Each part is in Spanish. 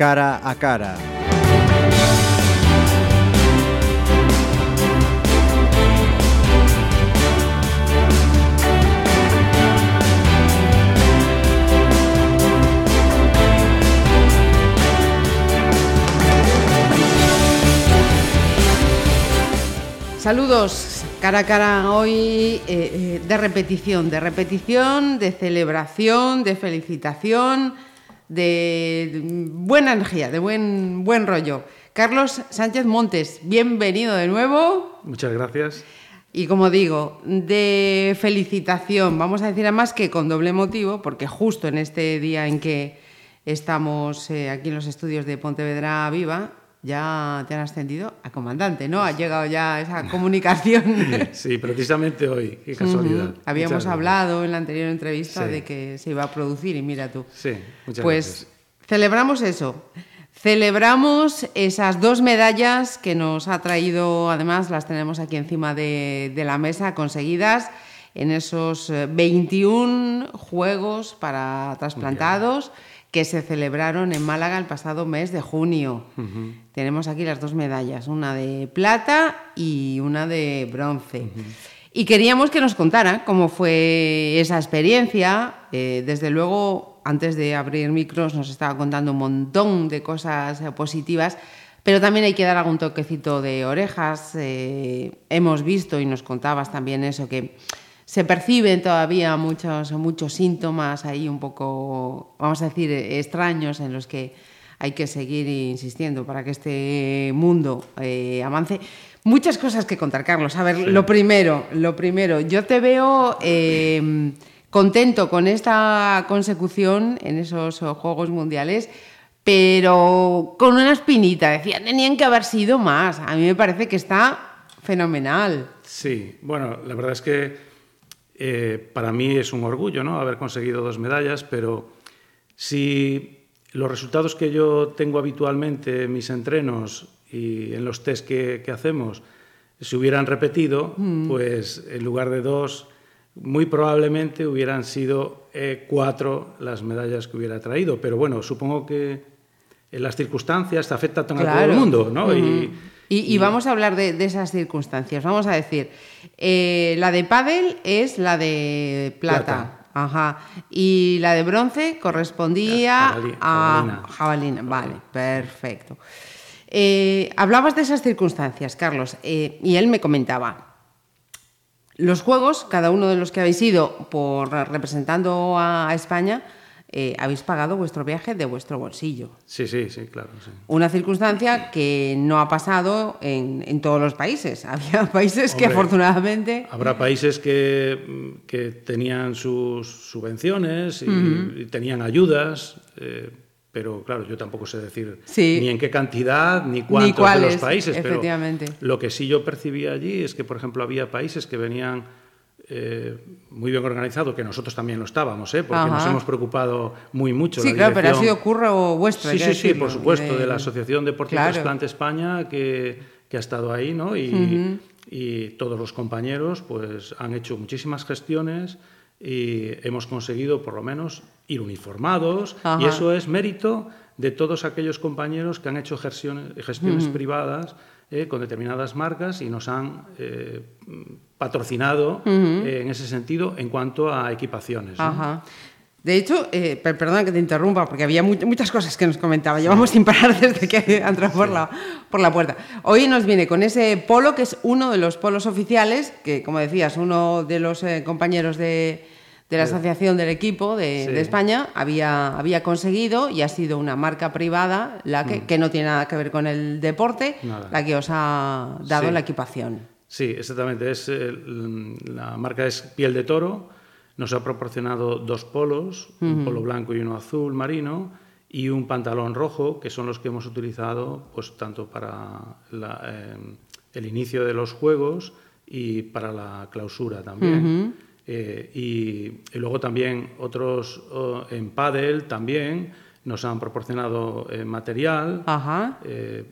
cara a cara. Saludos, cara a cara hoy eh, eh, de repetición, de repetición, de celebración, de felicitación, de buena energía, de buen, buen rollo. Carlos Sánchez Montes, bienvenido de nuevo. Muchas gracias. Y como digo, de felicitación, vamos a decir además que con doble motivo, porque justo en este día en que estamos eh, aquí en los estudios de Pontevedra Viva, ya te han ascendido a comandante, ¿no? Ha llegado ya esa comunicación. Sí, precisamente hoy, qué casualidad. Habíamos hablado en la anterior entrevista de que se iba a producir y mira tú. Sí, muchas pues gracias. celebramos eso. Celebramos esas dos medallas que nos ha traído, además las tenemos aquí encima de, de la mesa, conseguidas en esos 21 eh, Juegos para trasplantados que se celebraron en Málaga el pasado mes de junio. Tenemos aquí las dos medallas, una de plata y una de bronce. Y queríamos que nos contara cómo fue esa experiencia. Eh, desde luego, antes de abrir micros, nos estaba contando un montón de cosas eh, positivas, pero también hay que dar algún toquecito de orejas. Eh, hemos visto y nos contabas también eso, que se perciben todavía muchos, muchos síntomas ahí un poco, vamos a decir, extraños en los que hay que seguir insistiendo para que este mundo eh, avance. Muchas cosas que contar, Carlos. A ver, sí. lo primero, lo primero, yo te veo eh, contento con esta consecución en esos Juegos Mundiales, pero con una espinita. Decía, tenían que haber sido más. A mí me parece que está fenomenal. Sí, bueno, la verdad es que eh, para mí es un orgullo ¿no? haber conseguido dos medallas, pero si los resultados que yo tengo habitualmente en mis entrenos y en los test que, que hacemos se hubieran repetido, mm. pues en lugar de dos, muy probablemente hubieran sido eh, cuatro las medallas que hubiera traído. Pero bueno, supongo que en las circunstancias afectan claro. a todo el mundo, ¿no? Mm. Y, y, y, vamos a hablar de, de, esas circunstancias. Vamos a decir, eh, la de pádel es la de plata. plata. Ajá. Y la de bronce correspondía a jabalina. Vale, perfecto. Eh, hablabas de esas circunstancias, Carlos, eh, y él me comentaba. Los juegos, cada uno de los que habéis ido por representando a España, eh, habéis pagado vuestro viaje de vuestro bolsillo. Sí, sí, sí, claro. Sí. Una circunstancia que no ha pasado en, en todos los países. Había países Hombre, que afortunadamente... Habrá países que, que tenían sus subvenciones y, uh -huh. y tenían ayudas, eh, pero claro, yo tampoco sé decir sí. ni en qué cantidad ni cuántos ni cuáles, de los países. Efectivamente. Pero lo que sí yo percibí allí es que, por ejemplo, había países que venían eh, muy bien organizado, que nosotros también lo estábamos, ¿eh? porque Ajá. nos hemos preocupado muy mucho. Sí, la claro, pero ha sido curro vuestro. Sí, sí, sí, por supuesto, de, de la Asociación Deporte claro. España, que, que, ha estado ahí, ¿no? Y, uh -huh. y todos los compañeros pues, han hecho muchísimas gestiones y hemos conseguido, por lo menos, ir uniformados, Ajá. y eso es mérito de todos aquellos compañeros que han hecho gestiones, privadas eh, con determinadas marcas y nos han eh, patrocinado uh -huh. eh, en ese sentido en cuanto a equipaciones. ¿no? De hecho, eh, perdona que te interrumpa, porque había mu muchas cosas que nos comentaba. Llevamos sin parar desde que entró por, la, por la puerta. Hoy nos viene con ese polo, que es uno de los polos oficiales, que, como decías, uno de los eh, compañeros de, de la asociación del equipo de, sí. de, España había, había conseguido y ha sido una marca privada la que, mm. que no tiene nada que ver con el deporte, nada. la que os ha dado la equipación. Sí, exactamente. Es, el, la marca es Piel de Toro. Nos ha proporcionado dos polos, uh -huh. un polo blanco y uno azul marino, y un pantalón rojo, que son los que hemos utilizado pues, tanto para la, eh, el inicio de los Juegos y para la clausura también. Uh -huh. Eh, y, y, luego también otros oh, en pádel también nos han proporcionado eh, material, eh,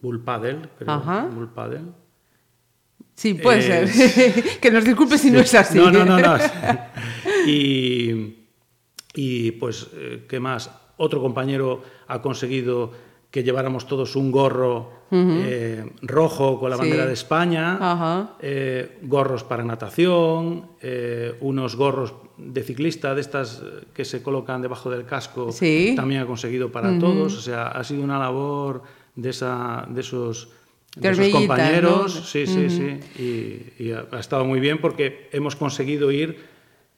Bull Paddle, creo, Ajá. Bull Paddle. Sí, puede ser. que nos disculpe si sí. no es así. No, no, no. no. y, y, pues, eh, ¿qué más? otro compañero ha conseguido que lleváramos todos un gorro eh, rojo con la bandera de España, eh, gorros para natación, eh, unos gorros de ciclista de estas que se colocan debajo del casco, también ha conseguido para todos. O sea, ha sido una labor de, esa, de esos de esos compañeros, sí, sí, sí, y, y, ha estado muy bien porque hemos conseguido ir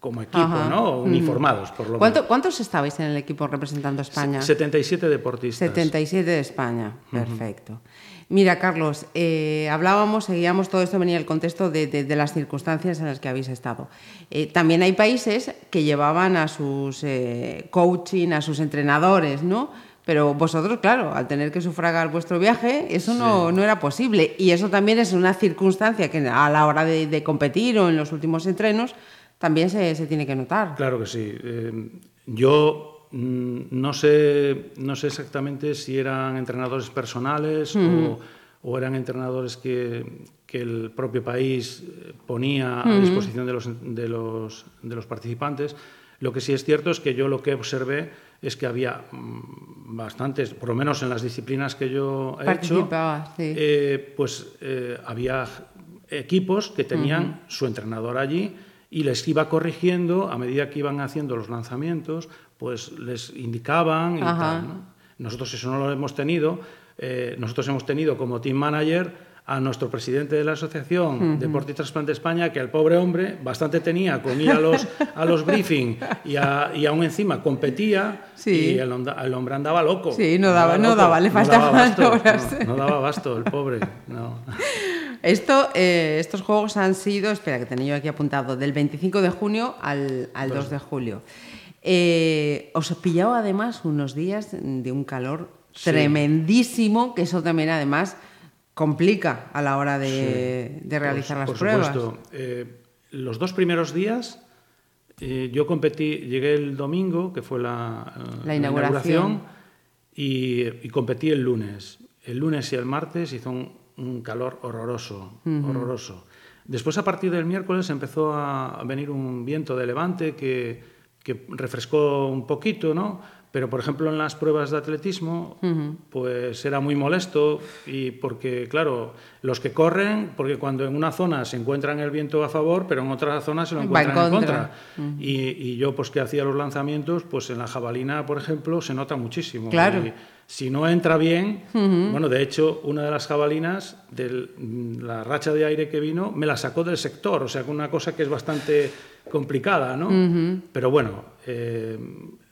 como equipo, ¿no? Uniformados, por lo menos. ¿Cuántos estabais en el equipo representando a España? 77 deportistas. 77 de España, perfecto. Mira, Carlos, eh, hablábamos, seguíamos, todo esto venía el contexto de, las circunstancias en las que habéis estado. Eh, también hay países que llevaban a sus eh, coaching, a sus entrenadores, ¿no? Pero vosotros, claro, al tener que sufragar vuestro viaje, eso no, no, era posible. Y eso también es una circunstancia que a la hora de, de competir o en los últimos entrenos, también se, se tiene que notar. Claro que sí. Eh, yo mm, no sé, no sé exactamente si eran entrenadores personales o, o, eran entrenadores que, que, el propio país eh, ponía a disposición de los, de, los, de los participantes. Lo que sí es cierto es que yo lo que observé es que había mm, bastantes, por lo menos en las disciplinas que yo he hecho, sí. eh, pues eh, había equipos que tenían su entrenador allí y les iba corrigiendo a medida que iban haciendo los lanzamientos, pues les indicaban y tal. Nosotros eso no lo hemos tenido. Eh, nosotros hemos tenido como team manager a nuestro presidente de la Asociación Deporte y Trasplante España, que el pobre hombre bastante tenía con ir a los, a los briefings y, y aún encima competía y el, el, hombre andaba loco. Sí, no daba, no daba, le faltaba no no, daba basto, el pobre. No. Esto, eh, estos juegos han sido, espera que tenía yo aquí apuntado, del 25 de junio al, al 2 de julio. Eh, os he pillado además unos días de un calor tremendísimo, que eso también además complica a la hora de, de realizar las por pruebas. Supuesto. Eh, los dos primeros días eh, yo competí, llegué el domingo, que fue la, la inauguración, la inauguración y, y, competí el lunes. El lunes y el martes hizo un, un calor horroroso, uh -huh. horroroso. Después, a partir del miércoles, empezó a venir un viento de levante que, que refrescó un poquito, ¿no? Pero, por ejemplo, en las pruebas de atletismo, uh -huh. pues era muy molesto y porque, claro, los que corren, porque cuando en una zona se encuentran el viento a favor, pero en otra zona se lo encuentran en contra. Uh -huh. y, y, yo, pues que hacía los lanzamientos, pues en la jabalina, por ejemplo, se nota muchísimo. Claro. Y, si no entra bien, uh -huh. bueno, de hecho, una de las jabalinas, de la racha de aire que vino, me la sacó del sector, o sea, una cosa que es bastante complicada, ¿no? Uh -huh. Pero bueno, eh,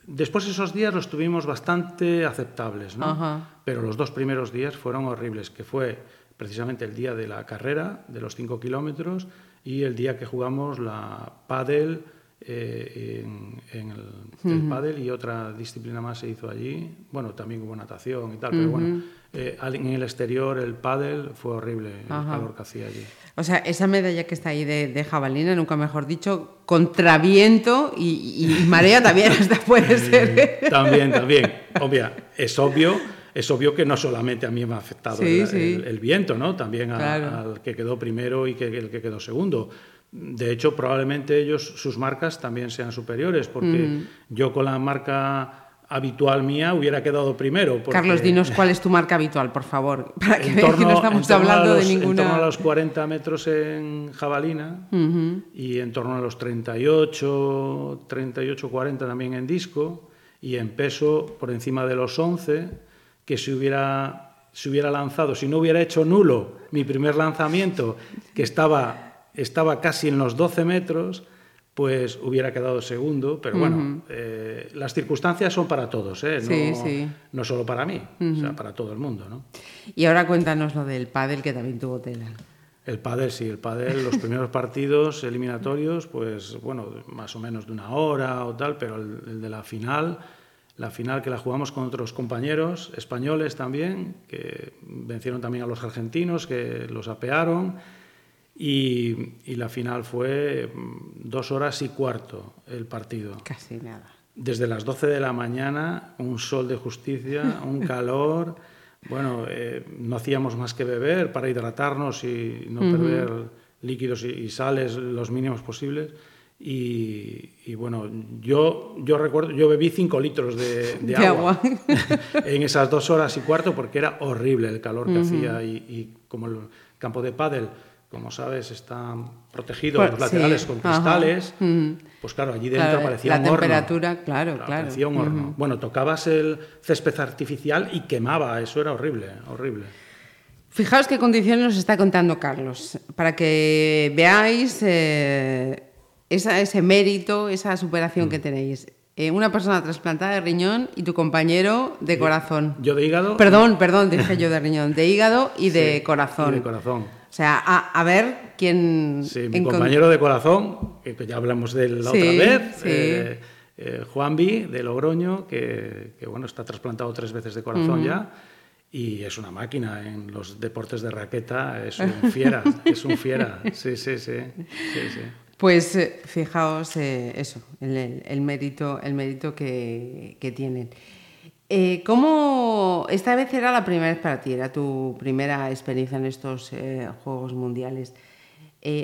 después esos días los tuvimos bastante aceptables, ¿no? Pero los dos primeros días fueron horribles, que fue precisamente el día de la carrera, de los 5 kilómetros, y el día que jugamos la pádel, eh, en, en, el, uh -huh. el pádel y otra disciplina más se hizo allí. Bueno, también hubo natación y tal, uh -huh. pero bueno, eh, en el exterior el pádel fue horrible el calor que hacía allí. O sea, esa medalla que está ahí de, de jabalina, nunca mejor dicho, contraviento y, y marea también hasta puede ser. también, también. Obvia, es obvio es obvio que no solamente a mí me ha afectado sí, el, sí. El, el, viento, ¿no? También a, claro. al que quedó primero y que, el que quedó segundo. De hecho, probablemente ellos, sus marcas también sean superiores, porque mm. yo con la marca habitual mía hubiera quedado primero. Porque... Carlos, dinos cuál es tu marca habitual, por favor, para que vean que no estamos hablando los, de ninguna... En torno a los 40 metros en jabalina uh -huh. y en torno a los 38, 38, 40 también en disco y en peso por encima de los 11, que si hubiera, se hubiera lanzado, si no hubiera hecho nulo mi primer lanzamiento, que estaba estaba casi en los 12 metros, pues hubiera quedado segundo, pero bueno, uh -huh. eh, las circunstancias son para todos, ¿eh? no, sí, sí. no solo para mí, uh -huh. o sea, para todo el mundo. ¿no? Y ahora cuéntanos lo del pádel, que también tuvo tela. El pádel, sí, el pádel, los primeros partidos eliminatorios, pues bueno, más o menos de una hora o tal, pero el, el de la final, la final que la jugamos con otros compañeros españoles también, que vencieron también a los argentinos, que los apearon, y, y, la final fue mm, dos horas y cuarto el partido. Casi nada. Desde las 12 de la mañana, un sol de justicia, un calor. bueno, eh, no hacíamos más que beber para hidratarnos y no uh -huh. perder líquidos y, y, sales los mínimos posibles. Y, bueno, yo, yo recuerdo, yo bebí 5 litros de, agua, en esas dos horas y cuarto porque era horrible el calor que hacía y, como el campo de pádel, como sabes, está protegido pues, los laterales con cristales, pues claro, allí dentro parecía un horno. La temperatura, claro, claro. Parecía un horno. Bueno, tocabas el césped artificial y quemaba, eso era horrible, horrible. Fijaos qué condiciones nos está contando Carlos, para que veáis... Eh, ese mérito, esa superación que mm. tenéis. Eh, una persona trasplantada de riñón y tu compañero de corazón. Yo de hígado. Perdón, perdón, dije yo de riñón, de hígado y de corazón. de corazón. O sea, a, ver quién. Sí, mi compañero de corazón, que ya hablamos de la otra vez, eh, eh, Juan B, de Logroño, que, bueno, está trasplantado tres veces de corazón ya. Y es una máquina en los deportes de raqueta, es un fiera, es un fiera. Sí, sí, sí. sí, sí. Pues eh, fijaos eh, eso, el, mérito, el mérito que, tienen. Eh, ¿Cómo esta vez era la primera vez para ti, era tu primera experiencia en estos Juegos Mundiales?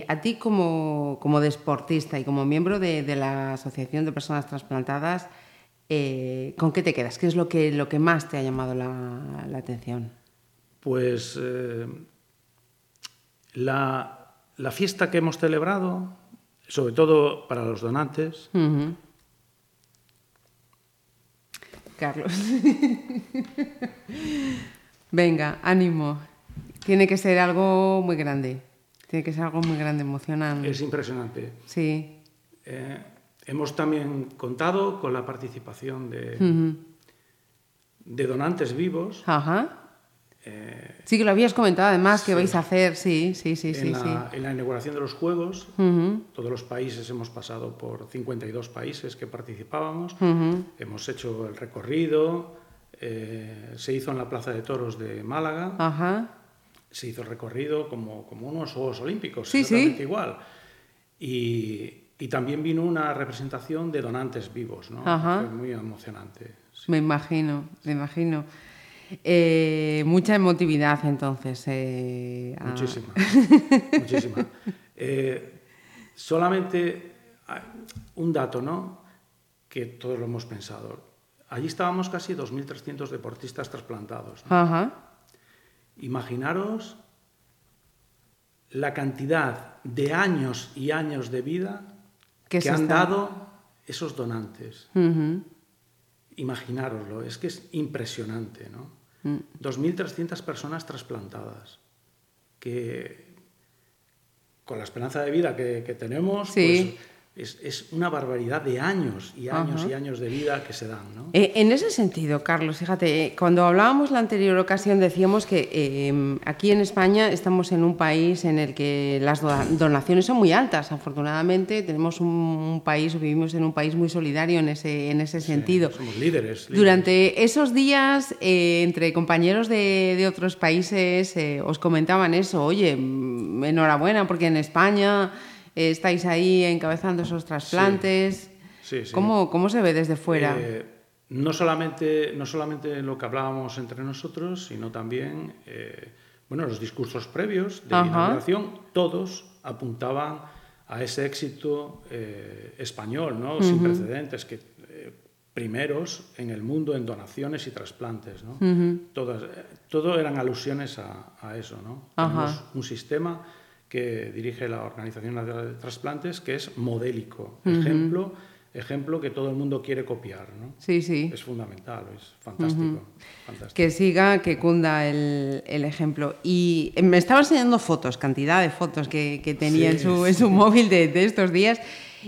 a ti como, deportista y como miembro de, la Asociación de Personas Transplantadas, ¿con qué te quedas? ¿Qué es lo que, lo que más te ha llamado la, atención? Pues la, la fiesta que hemos celebrado sobre todo para los donantes. Carlos. Venga, ánimo. Tiene que ser algo muy grande. Tiene que ser algo muy grande, emocionante. Es impresionante. Sí. Eh, hemos también contado con la participación de, de donantes vivos. Ajá. Eh, sí, que lo habías comentado además que vais a hacer, sí, sí, sí. En, sí, la, en la inauguración de los Juegos, todos los países hemos pasado por 52 países que participábamos, hemos hecho el recorrido, eh, se hizo en la Plaza de Toros de Málaga, se hizo el recorrido como, como unos Juegos Olímpicos, exactamente igual. Y, y, también vino una representación de donantes vivos, ¿no? Fue muy emocionante. Me imagino, me imagino. Eh, mucha emotividad entonces. Eh, muchísima, muchísima. Eh, solamente un dato, ¿no? Que todos lo hemos pensado. Allí estábamos casi 2.300 deportistas trasplantados. Imaginaros la cantidad de años y años de vida que han dado esos donantes. Imaginároslo, es que es impresionante, ¿no? 2.300 personas trasplantadas, que con la esperanza de vida que, tenemos, pues es, una barbaridad de años y años y años de vida que se dan. Eh, en ese sentido, Carlos, fíjate, eh, cuando hablábamos la anterior ocasión decíamos que eh, aquí en España estamos en un país en el que las donaciones son muy altas. Afortunadamente tenemos un, país, vivimos en un país muy solidario en ese, en ese sentido. somos líderes, Durante esos días, entre compañeros de, de otros países, os comentaban eso, oye, enhorabuena, porque en España estáis ahí encabezando esos trasplantes. ¿Cómo, se ve desde fuera? Eh, no, solamente, no solamente lo que hablábamos entre nosotros, sino también eh, bueno, los discursos previos de la inauguración, todos apuntaban a ese éxito eh, español, ¿no? sin precedentes, que primeros en el mundo en donaciones y trasplantes. ¿no? Todas, todo eran alusiones a, eso. ¿no? Tenemos un sistema que dirige la Organización Nacional de Trasplantes, que es modélico, ejemplo, ejemplo que todo el mundo quiere copiar. ¿no? Sí, sí. Es fundamental, es fantástico, Que siga, que cunda el, el, ejemplo. Y me estaba enseñando fotos, cantidad de fotos que, que tenía en, su, en, su, móvil de, de estos días.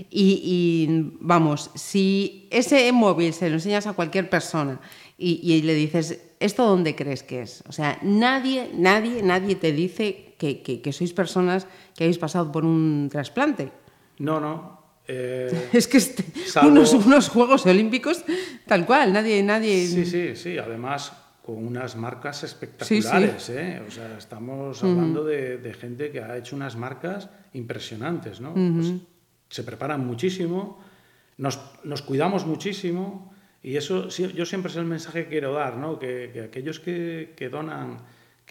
Y, y, vamos, si ese móvil se lo enseñas a cualquier persona y, y le dices, ¿esto dónde crees que es? O sea, nadie, nadie, nadie te dice que, sois personas que habéis pasado por un trasplante. No, no. Eh, es que este, unos, unos, Juegos Olímpicos tal cual, nadie, nadie... Sí, sí, sí, además con unas marcas espectaculares. ¿eh? O sea, estamos hablando de, gente que ha hecho unas marcas impresionantes, ¿no? Pues se preparan muchísimo, nos, nos, cuidamos muchísimo y eso yo siempre es el mensaje que quiero dar, ¿no? Que, que aquellos que, que donan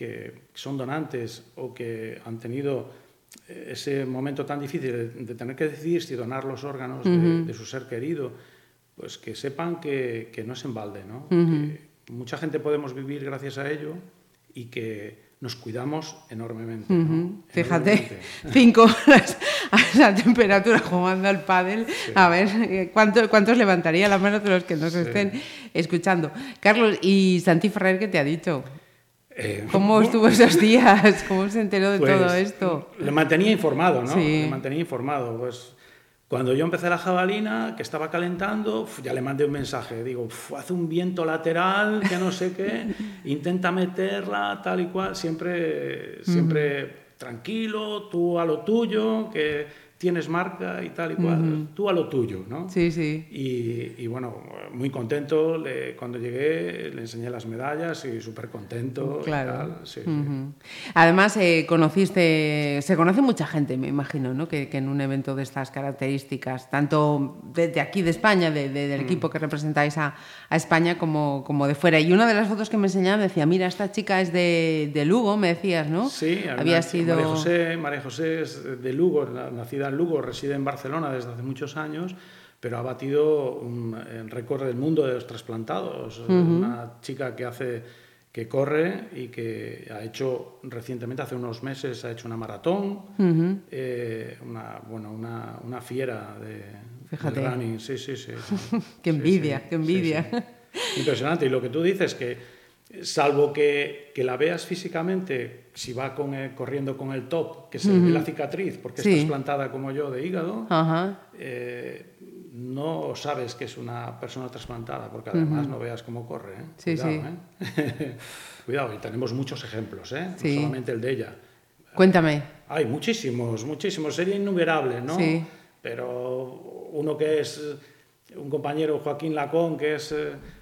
que son donantes o que han tenido ese momento tan difícil de, tener que decidir si donar los órganos de, su ser querido, pues que sepan que, que no es en balde, ¿no? que mucha gente podemos vivir gracias a ello y que nos cuidamos enormemente. Fíjate, cinco horas a esa temperatura jugando al pádel. A ver, eh, ¿cuánto, ¿cuántos levantaría la mano de los que nos estén escuchando? Carlos, ¿y Santi Ferrer qué te ha dicho? Eh, ¿Cómo estuvo esos días? ¿Cómo se enteró de todo pues, esto? Le mantenía informado, ¿no? Le mantenía informado. Pues cuando yo empecé la jabalina, que estaba calentando, ya le mandé un mensaje. Digo, hace un viento lateral, que no sé qué, intenta meterla, tal y cual. Siempre, siempre tranquilo, tú a lo tuyo, que tienes marca y tal y cual, tú a lo tuyo, ¿no? Sí, sí. Y, bueno, muy contento, cuando llegué le enseñé las medallas y súper contento. Claro. Además, eh, conociste, se conoce mucha gente, me imagino, ¿no? Que, en un evento de estas características, tanto de, aquí de España, de, del equipo que representáis a, España, como, como de fuera. Y una de las fotos que me enseñaban decía, mira, esta chica es de, Lugo, me decías, ¿no? Sí, había sido... María José, María José es de Lugo, nacida Lugo, reside en Barcelona desde hace muchos años, pero ha batido un récord del mundo de los trasplantados. Una chica que hace que corre y que ha hecho recientemente, hace unos meses, ha hecho una maratón, eh, una, bueno, una, una fiera de, Fíjate. running. Sí, sí, sí. qué envidia, qué envidia. Impresionante. Y lo que tú dices que salvo que, que, la veas físicamente, si va con corriendo con el top, que se ve la cicatriz, porque sí. es trasplantada como yo de hígado, eh, no sabes que es una persona trasplantada, porque además no veas cómo corre. ¿eh? Sí, Cuidado, ¿eh? Cuidado, y tenemos muchos ejemplos, ¿eh? no solamente el de ella. Cuéntame. Hay muchísimos, muchísimos, sería innumerable, ¿no? Sí. Pero uno que es un compañero, Joaquín Lacón, que es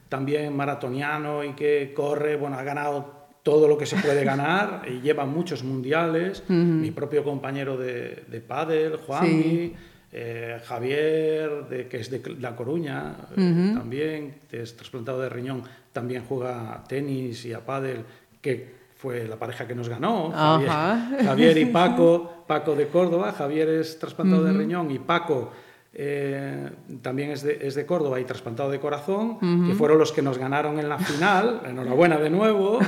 también maratoniano y que corre, bueno, ha ganado todo lo que se puede ganar y lleva muchos mundiales. Mi propio compañero de, de pádel, Juanmi, eh, Javier, de, que es de La Coruña, eh, también, es trasplantado de riñón, también juega tenis y a pádel, que fue la pareja que nos ganó, Javier, y Paco, Paco de Córdoba, Javier es trasplantado de riñón y Paco eh, también es de, es de, Córdoba y trasplantado de corazón, que fueron los que nos ganaron en la final. Enhorabuena de nuevo.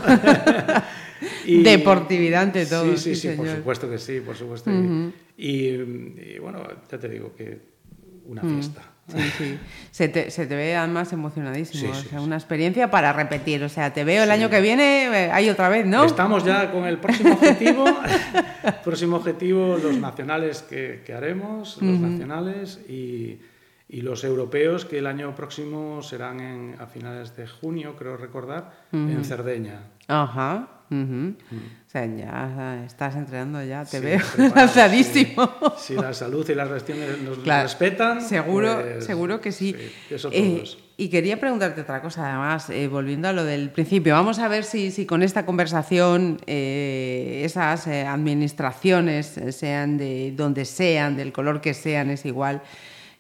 y, Deportividad ante todo. Sí, sí, sí, por supuesto que sí, por supuesto. y, bueno, ya te digo que una fiesta. Sí, sí. Se te, se te, ve además emocionadísimo. o sea, una experiencia para repetir. O sea, te veo el año que viene, eh, hay otra vez, ¿no? Estamos ya con el próximo objetivo. próximo objetivo, los nacionales que, que haremos, los nacionales y, y, los europeos que el año próximo serán en, a finales de junio, creo recordar, en Cerdeña. Ajá. O sea, ya estás entrenando, ya te veo lanzadísimo. Si la salud y las restricciones nos respetan. Seguro, pues, seguro que sí. Eh, y quería preguntarte otra cosa, además, eh, volviendo a lo del principio. Vamos a ver si, si con esta conversación eh, esas administraciones, sean de donde sean, del color que sean, es igual.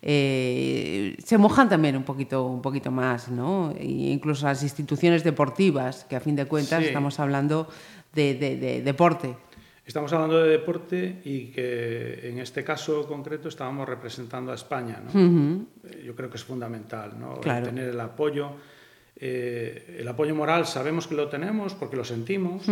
Eh, se mojan también un poquito, un poquito más, ¿no? E incluso las instituciones deportivas, que a fin de cuentas estamos hablando de, deporte. Estamos hablando de deporte y que en este caso concreto estábamos representando a España. ¿no? Eh, yo creo que es fundamental ¿no? tener el apoyo. Eh, el apoyo moral sabemos que lo tenemos porque lo sentimos,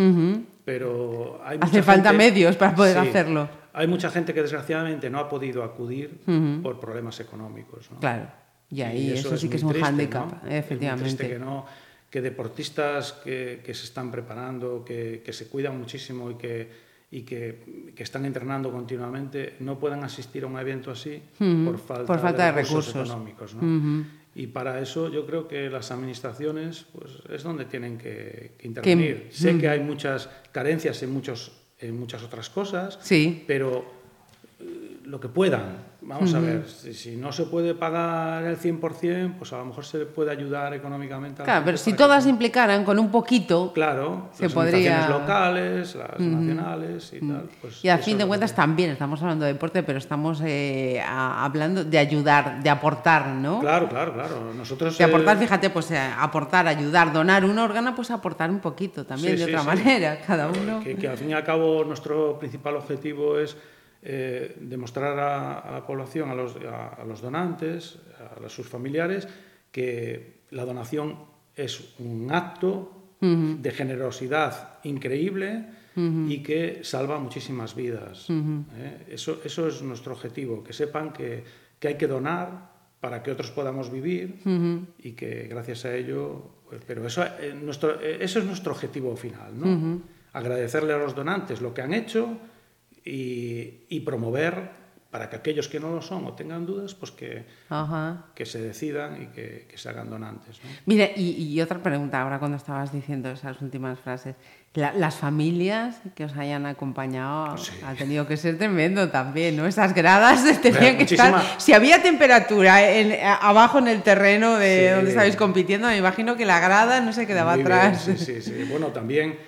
pero hay Hace falta medios para poder hacerlo hay mucha gente que desgraciadamente no ha podido acudir por problemas económicos. ¿no? Claro, y ahí eso, sí que es un hándicap, efectivamente. que, no, que deportistas que, que, se están preparando, que, que, se cuidan muchísimo y que y que, que, están entrenando continuamente no puedan asistir a un evento así por, falta por falta, de, recursos, económicos. ¿no? Y para eso yo creo que las administraciones pues, es donde tienen que, intervenir. Sé que hay muchas carencias en muchos en muchas otras cosas, sí. pero lo que puedan. Vamos a ver, si, no se puede pagar el 100%, pues a lo mejor se puede ayudar económicamente. A claro, pero si todas implicaran con un poquito, claro, se las podría... locales, las nacionales y tal. Pues y a fin de cuentas también estamos hablando de deporte, pero estamos eh, hablando de ayudar, de aportar, ¿no? Claro, claro, claro. Nosotros, de aportar, eh, fíjate, pues eh, aportar, ayudar, donar un órgano, pues aportar un poquito también, de otra manera, cada uno. Que, que al fin y al cabo nuestro principal objetivo es eh, demostrar a, la población, a los, a, los, donantes, a, sus familiares, que la donación es un acto de generosidad increíble y que salva muchísimas vidas. ¿eh? Eso, eso es nuestro objetivo, que sepan que, que hay que donar para que otros podamos vivir y que gracias a ello, pues, pero eso, eh, nuestro, eso es nuestro objetivo final, ¿no? Agradecerle a los donantes lo que han hecho y, y promover para que aquellos que no lo son o tengan dudas, pues que, que se decidan y que, que se hagan donantes. ¿no? Mira, y, y, otra pregunta ahora cuando estabas diciendo esas últimas frases. las familias que os hayan acompañado ha tenido que ser tremendo también, ¿no? Esas gradas tenían que estar... Si había temperatura en, abajo en el terreno de donde estabais compitiendo, me imagino que la grada no se quedaba atrás. sí, sí, sí. Bueno, también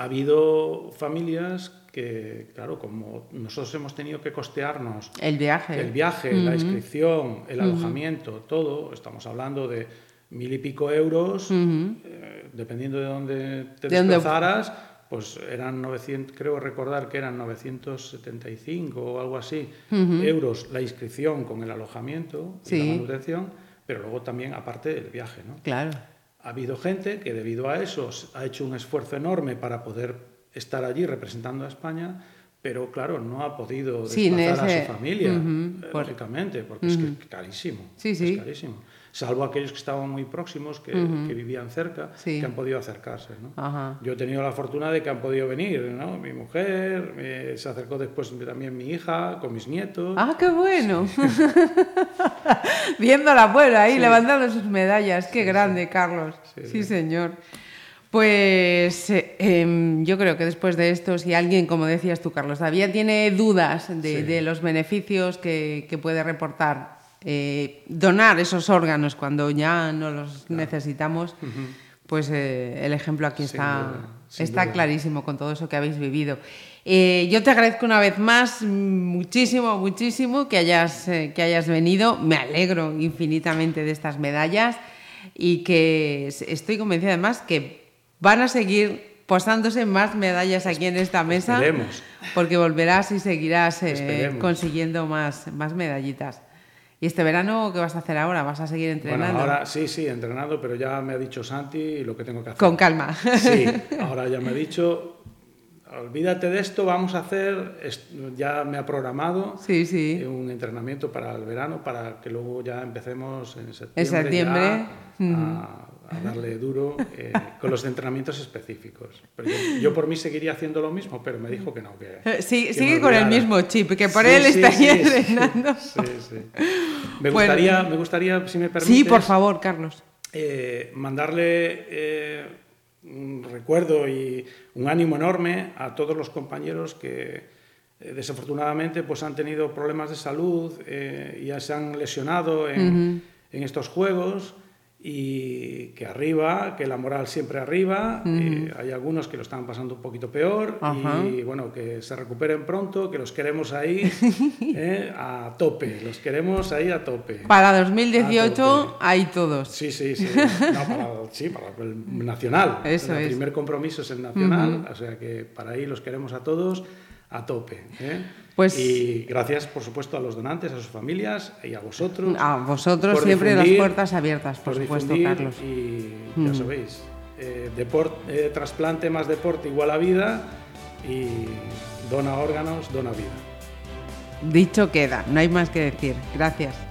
ha habido familias que, claro, como nosotros hemos tenido que costearnos el viaje, el viaje, la inscripción, el alojamiento, todo, estamos hablando de mil y pico euros, eh, dependiendo de dónde te desplazaras, pues eran 900, creo recordar que eran 975 o algo así, euros la inscripción con el alojamiento y la manutención, pero luego también aparte del viaje, ¿no? Claro. Ha habido gente que debido a eso ha hecho un esfuerzo enorme para poder estar allí representando a España, pero claro, no ha podido desplazar a su familia, lógicamente, porque es que es carísimo. Sí, sí. Es carísimo salvo aquellos que estaban muy próximos, que, que vivían cerca, que han podido acercarse. ¿no? Yo he tenido la fortuna de que han podido venir, ¿no? mi mujer, se acercó después también mi hija, con mis nietos. ¡Ah, qué bueno! Viendo la abuela ahí, levantando sus medallas, qué grande, Carlos. Sí, señor. Pues eh, em, yo creo que después de esto, si alguien, como decías tú, Carlos, todavía tiene dudas de, de los beneficios que, que puede reportar eh, donar esos órganos cuando ya no los necesitamos, pues eh, el ejemplo aquí está, está clarísimo con todo eso que habéis vivido. Eh, yo te agradezco una vez más muchísimo, muchísimo que hayas, que hayas venido. Me alegro infinitamente de estas medallas y que estoy convencida además que van a seguir posándose más medallas aquí en esta mesa. Porque volverás y seguirás consiguiendo más, más medallitas. ¿Y este verano qué vas a hacer ahora? ¿Vas a seguir entrenando? Bueno, ahora sí, sí, entrenando, pero ya me ha dicho Santi lo que tengo que hacer. Con calma. Sí, ahora ya me ha dicho, olvídate de esto, vamos a hacer, ya me ha programado sí, sí. un entrenamiento para el verano, para que luego ya empecemos en septiembre, en septiembre. a, a darle duro eh, con los entrenamientos específicos. yo, por mí seguiría haciendo lo mismo, pero me dijo que no. Que, eh, sí, sigue con el mismo chip, que por él estaría entrenando. Sí, sí. Me, gustaría, me gustaría, si me permites... Sí, por favor, Carlos. Eh, mandarle un recuerdo y un ánimo enorme a todos los compañeros que desafortunadamente pues han tenido problemas de salud y ya se han lesionado en, en estos juegos y que arriba, que la moral siempre arriba, eh, hay algunos que lo están pasando un poquito peor y bueno, que se recuperen pronto, que los queremos ahí eh, a tope, los queremos ahí a tope. Para 2018 hay todos. Sí, sí, sí, sí, para el nacional. Eso el primer compromiso es el nacional, o sea que para ahí los queremos a todos a tope. ¿eh? Pues, y gracias, por supuesto, a los donantes, a sus familias y a vosotros. A vosotros siempre las puertas abiertas, por, supuesto, Carlos. Y ya sabéis, eh, eh, trasplante más deporte igual a vida y dona órganos, dona vida. Dicho queda, no hay más que decir. Gracias.